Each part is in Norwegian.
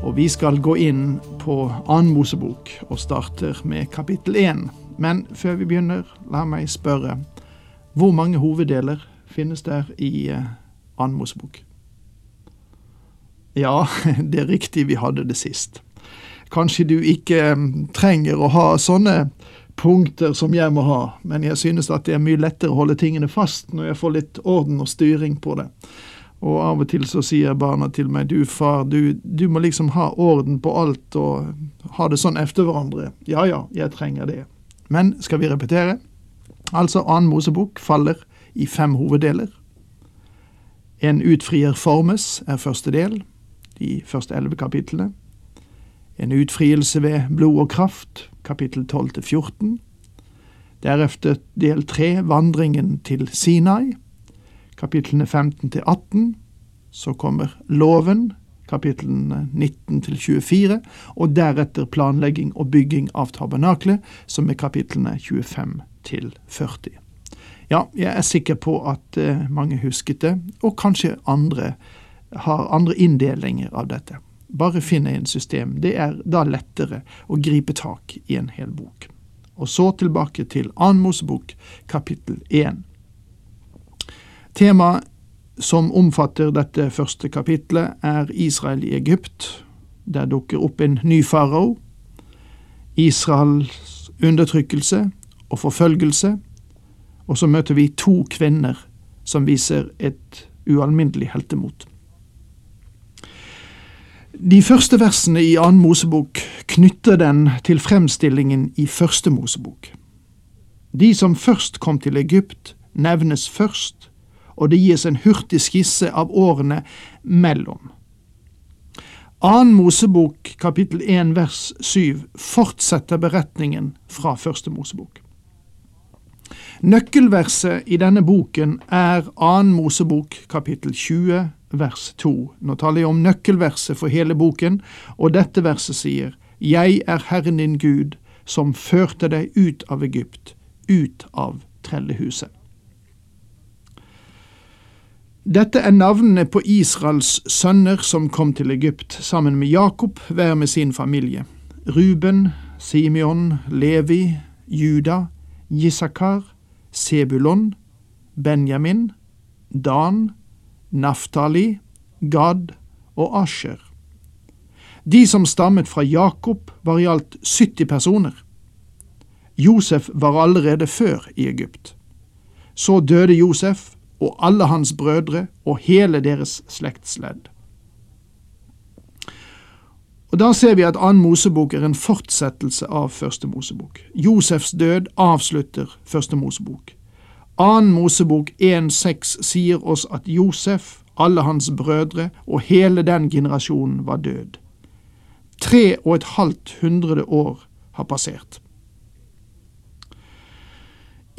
Og vi skal gå inn på annen Mosebok og starter med kapittel én. Men før vi begynner, la meg spørre hvor mange hoveddeler finnes der i eh, annen Mosebok? Ja, det er riktig, vi hadde det sist. Kanskje du ikke eh, trenger å ha sånne punkter som jeg må ha, men jeg synes at det er mye lettere å holde tingene fast når jeg får litt orden og styring på det. Og av og til så sier barna til meg du far, du, du må liksom ha orden på alt og ha det sånn efter hverandre. Ja ja, jeg trenger det. Men skal vi repetere? Altså, annen Mosebok faller i fem hoveddeler. En utfrier formes er første del, de første elleve kapitlene. En utfrielse ved blod og kraft, kapittel 12 til 14. Deretter del tre, vandringen til Sinai kapitlene 15 til 18. Så kommer loven, kapitlene 19 til 24, og deretter planlegging og bygging av tabernaklet, som er kapitlene 25 til 40. Ja, jeg er sikker på at eh, mange husket det, og kanskje andre har andre inndelinger av dette. Bare finne en system. Det er da lettere å gripe tak i en hel bok. Og så tilbake til Annen Mosebok, kapittel 1. Temaet som omfatter dette første kapitlet, er Israel i Egypt. Der dukker opp en ny farao, Israels undertrykkelse og forfølgelse, og så møter vi to kvinner som viser et ualminnelig heltemot. De første versene i annen Mosebok knytter den til fremstillingen i første Mosebok. De som først kom til Egypt, nevnes først, og det gis en hurtig skisse av årene mellom. Annen Mosebok kapittel 1 vers 7 fortsetter beretningen fra første Mosebok. Nøkkelverset i denne boken er Annen Mosebok kapittel 20 vers 2. Nå taler jeg om nøkkelverset for hele boken, og dette verset sier Jeg er Herren din Gud, som førte deg ut av Egypt, ut av trellehuset. Dette er navnene på Israels sønner som kom til Egypt sammen med Jakob, hver med sin familie. Ruben, Simeon, Levi, Juda, Jisakar, Sebulon, Benjamin, Dan, Naftali, Gad og Asher. De som stammet fra Jakob, var i alt 70 personer. Josef var allerede før i Egypt. Så døde Josef, og alle hans brødre og hele deres slektsledd. Og Da ser vi at annen Mosebok er en fortsettelse av første Mosebok. Josefs død avslutter første Mosebok. Annen Mosebok 1.6 sier oss at Josef, alle hans brødre og hele den generasjonen var død. Tre og et halvt hundrede år har passert.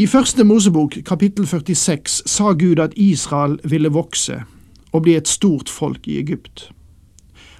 I første Mosebok, kapittel 46, sa Gud at Israel ville vokse og bli et stort folk i Egypt.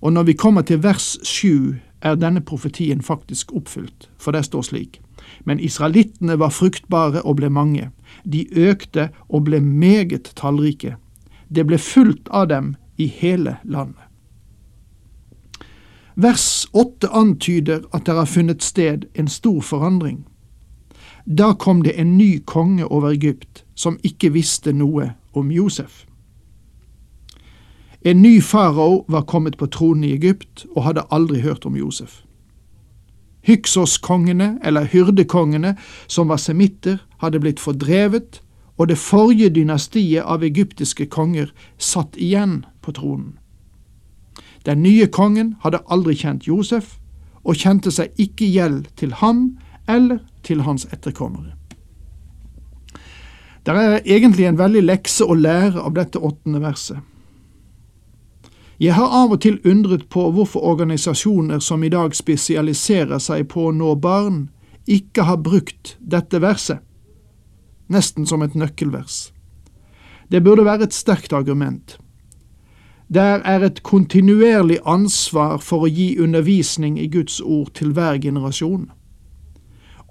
Og når vi kommer til vers sju, er denne profetien faktisk oppfylt, for det står slik. Men israelittene var fruktbare og ble mange. De økte og ble meget tallrike. Det ble fullt av dem i hele landet. Vers åtte antyder at det har funnet sted en stor forandring. Da kom det en ny konge over Egypt som ikke visste noe om Josef. En ny farao var kommet på tronen i Egypt og hadde aldri hørt om Josef. Hyksos-kongene, eller hyrdekongene, som var semitter, hadde blitt fordrevet, og det forrige dynastiet av egyptiske konger satt igjen på tronen. Den nye kongen hadde aldri kjent Josef, og kjente seg ikke gjeld til ham eller til hans etterkommere. Det er egentlig en veldig lekse å lære av dette åttende verset. Jeg har av og til undret på hvorfor organisasjoner som i dag spesialiserer seg på å nå barn, ikke har brukt dette verset, nesten som et nøkkelvers. Det burde være et sterkt argument. Der er et kontinuerlig ansvar for å gi undervisning i Guds ord til hver generasjon.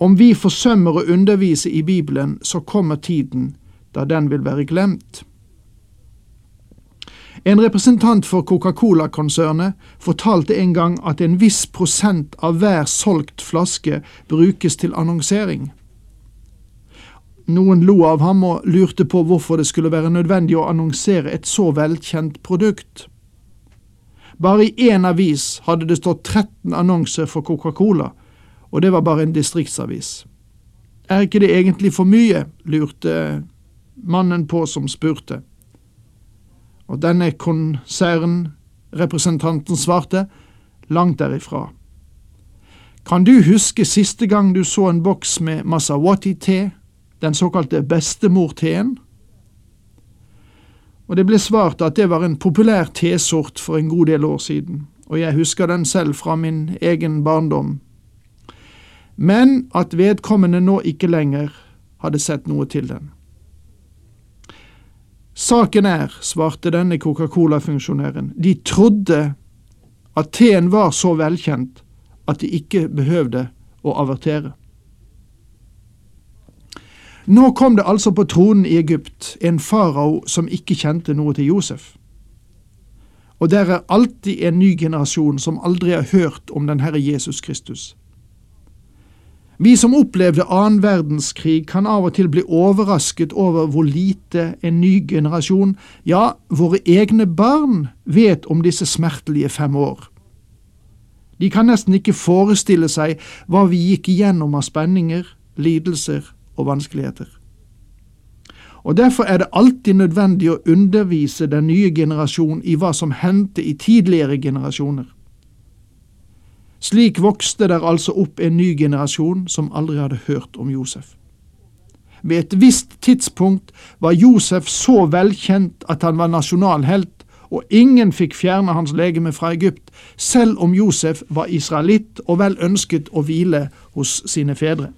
Om vi forsømmer å undervise i Bibelen, så kommer tiden da den vil være glemt. En representant for Coca-Cola-konsernet fortalte en gang at en viss prosent av hver solgt flaske brukes til annonsering. Noen lo av ham og lurte på hvorfor det skulle være nødvendig å annonsere et så velkjent produkt. Bare i én avis hadde det stått 13 annonser for Coca-Cola, og det var bare en distriktsavis. Er ikke det egentlig for mye? lurte mannen på som spurte. Og denne konsernrepresentanten svarte, langt derifra. Kan du huske siste gang du så en boks med Masawati-te, den såkalte bestemor-teen? Og det ble svart at det var en populær tesort for en god del år siden, og jeg husker den selv fra min egen barndom. Men at vedkommende nå ikke lenger hadde sett noe til den. Saken er, svarte denne Coca-Cola-funksjonæren, de trodde at teen var så velkjent at de ikke behøvde å avertere. Nå kom det altså på tronen i Egypt en farao som ikke kjente noe til Josef. Og der er alltid en ny generasjon som aldri har hørt om den Herre Jesus Kristus. Vi som opplevde annen verdenskrig kan av og til bli overrasket over hvor lite en ny generasjon, ja, våre egne barn, vet om disse smertelige fem år. De kan nesten ikke forestille seg hva vi gikk igjennom av spenninger, lidelser og vanskeligheter. Og Derfor er det alltid nødvendig å undervise den nye generasjon i hva som hendte i tidligere generasjoner. Slik vokste der altså opp en ny generasjon som aldri hadde hørt om Josef. Ved et visst tidspunkt var Josef så velkjent at han var nasjonalhelt, og ingen fikk fjerne hans legeme fra Egypt, selv om Josef var israelitt og vel ønsket å hvile hos sine fedre.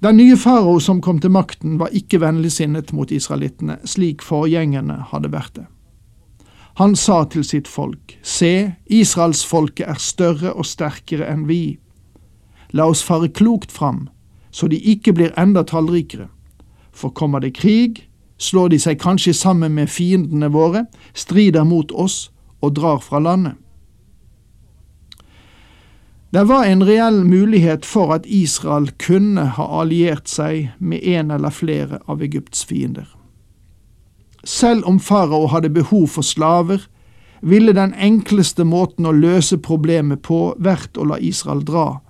Den nye farao som kom til makten, var ikke vennligsinnet mot israelittene, slik forgjengerne hadde vært det. Han sa til sitt folk, Se, israelsfolket er større og sterkere enn vi. La oss fare klokt fram, så de ikke blir enda tallrikere. For kommer det krig, slår de seg kanskje sammen med fiendene våre, strider mot oss og drar fra landet. Det var en reell mulighet for at Israel kunne ha alliert seg med en eller flere av Egypts fiender. Selv om farao hadde behov for slaver, ville den enkleste måten å løse problemet på vært å la Israel dra.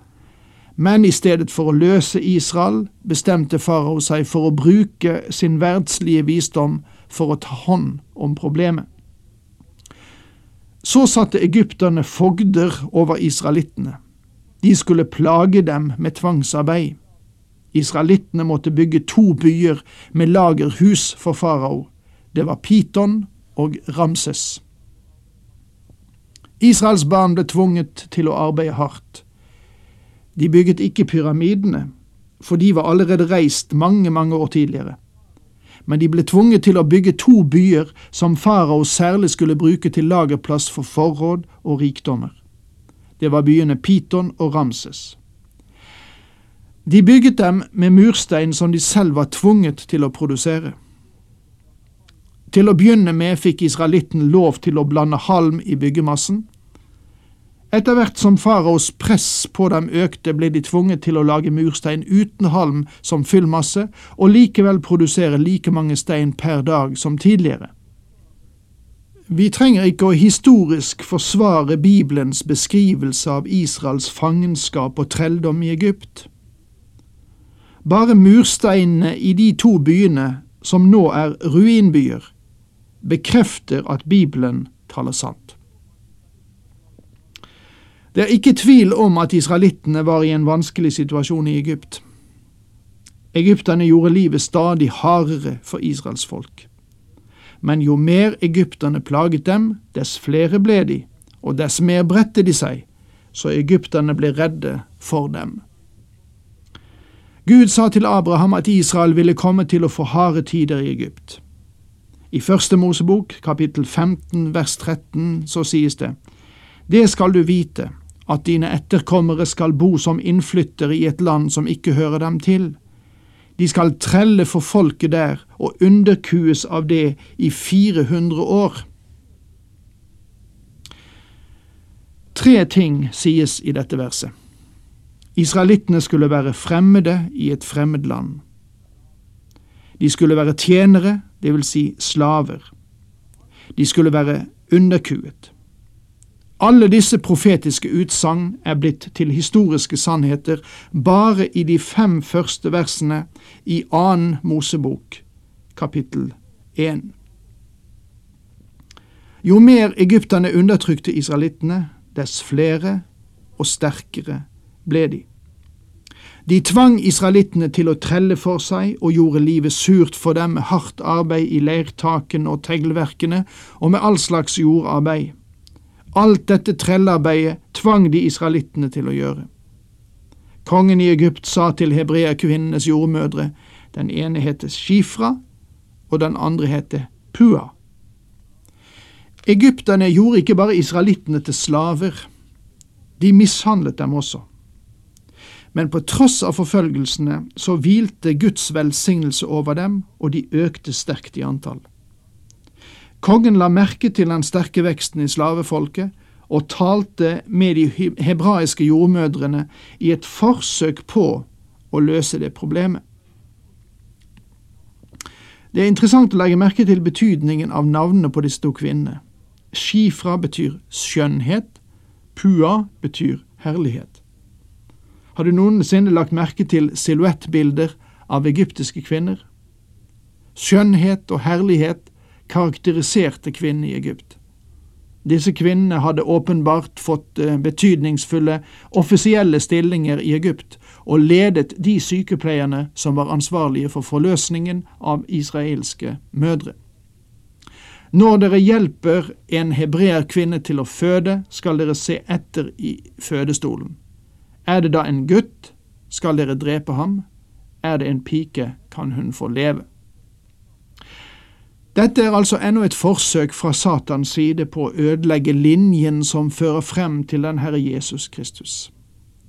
Men i stedet for å løse Israel, bestemte farao seg for å bruke sin verdslige visdom for å ta hånd om problemet. Så satte egypterne fogder over israelittene. De skulle plage dem med tvangsarbeid. Israelittene måtte bygge to byer med lagerhus for farao. Det var Piton og Ramses. Israels barn ble tvunget til å arbeide hardt. De bygget ikke pyramidene, for de var allerede reist mange, mange år tidligere. Men de ble tvunget til å bygge to byer som farao særlig skulle bruke til lagerplass for forråd og rikdommer. Det var byene Piton og Ramses. De bygget dem med murstein som de selv var tvunget til å produsere. Til å begynne med fikk israelitten lov til å blande halm i byggemassen. Etter hvert som faraos press på dem økte, ble de tvunget til å lage murstein uten halm som fyllmasse, og likevel produsere like mange stein per dag som tidligere. Vi trenger ikke å historisk forsvare Bibelens beskrivelse av Israels fangenskap og trelldom i Egypt. Bare mursteinene i de to byene, som nå er ruinbyer, bekrefter at Bibelen taler sant. Det er ikke tvil om at israelittene var i en vanskelig situasjon i Egypt. Egypterne gjorde livet stadig hardere for Israels folk. Men jo mer egypterne plaget dem, dess flere ble de, og dess mer bredte de seg, så egypterne ble redde for dem. Gud sa til Abraham at Israel ville komme til å få harde tider i Egypt. I Første Mosebok, kapittel 15, vers 13, så sies det:" Det skal du vite, at dine etterkommere skal bo som innflyttere i et land som ikke hører dem til. De skal trelle for folket der og underkues av det i 400 år. Tre ting sies i dette verset. Israelittene skulle være fremmede i et fremmed land. De skulle være tjenere, det vil si slaver. De skulle være underkuet. Alle disse profetiske utsagn er blitt til historiske sannheter bare i de fem første versene i annen Mosebok, kapittel 1. Jo mer egypterne undertrykte israelittene, dess flere og sterkere ble de. De tvang israelittene til å trelle for seg og gjorde livet surt for dem med hardt arbeid i leirtakene og teglverkene og med all slags jordarbeid. Alt dette trellearbeidet tvang de israelittene til å gjøre. Kongen i Egypt sa til hebreerkvinnenes jordmødre, den ene heter Shifra, og den andre heter Pua. Egypterne gjorde ikke bare israelittene til slaver, de mishandlet dem også. Men på tross av forfølgelsene så hvilte Guds velsignelse over dem, og de økte sterkt i antall. Kongen la merke til den sterke veksten i slavefolket, og talte med de hebraiske jordmødrene i et forsøk på å løse det problemet. Det er interessant å legge merke til betydningen av navnene på disse to kvinnene. Shifra betyr skjønnhet, Pua betyr herlighet. Har du noensinne lagt merke til silhuettbilder av egyptiske kvinner? Skjønnhet og herlighet karakteriserte kvinnene i Egypt. Disse kvinnene hadde åpenbart fått eh, betydningsfulle offisielle stillinger i Egypt, og ledet de sykepleierne som var ansvarlige for forløsningen av israelske mødre. Når dere hjelper en hebreer kvinne til å føde, skal dere se etter i fødestolen. Er det da en gutt, skal dere drepe ham. Er det en pike, kan hun få leve. Dette er altså ennå et forsøk fra Satans side på å ødelegge linjen som fører frem til den Herre Jesus Kristus.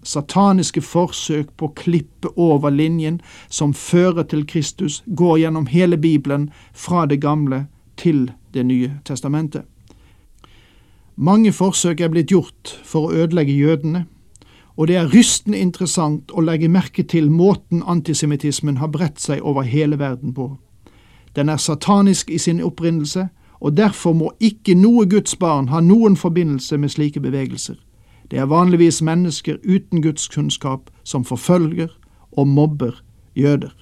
Sataniske forsøk på å klippe over linjen som fører til Kristus, går gjennom hele Bibelen, fra Det gamle til Det nye testamentet. Mange forsøk er blitt gjort for å ødelegge jødene, og det er rystende interessant å legge merke til måten antisemittismen har bredt seg over hele verden på. Den er satanisk i sin opprinnelse, og derfor må ikke noe Guds barn ha noen forbindelse med slike bevegelser. Det er vanligvis mennesker uten Guds kunnskap som forfølger og mobber jøder.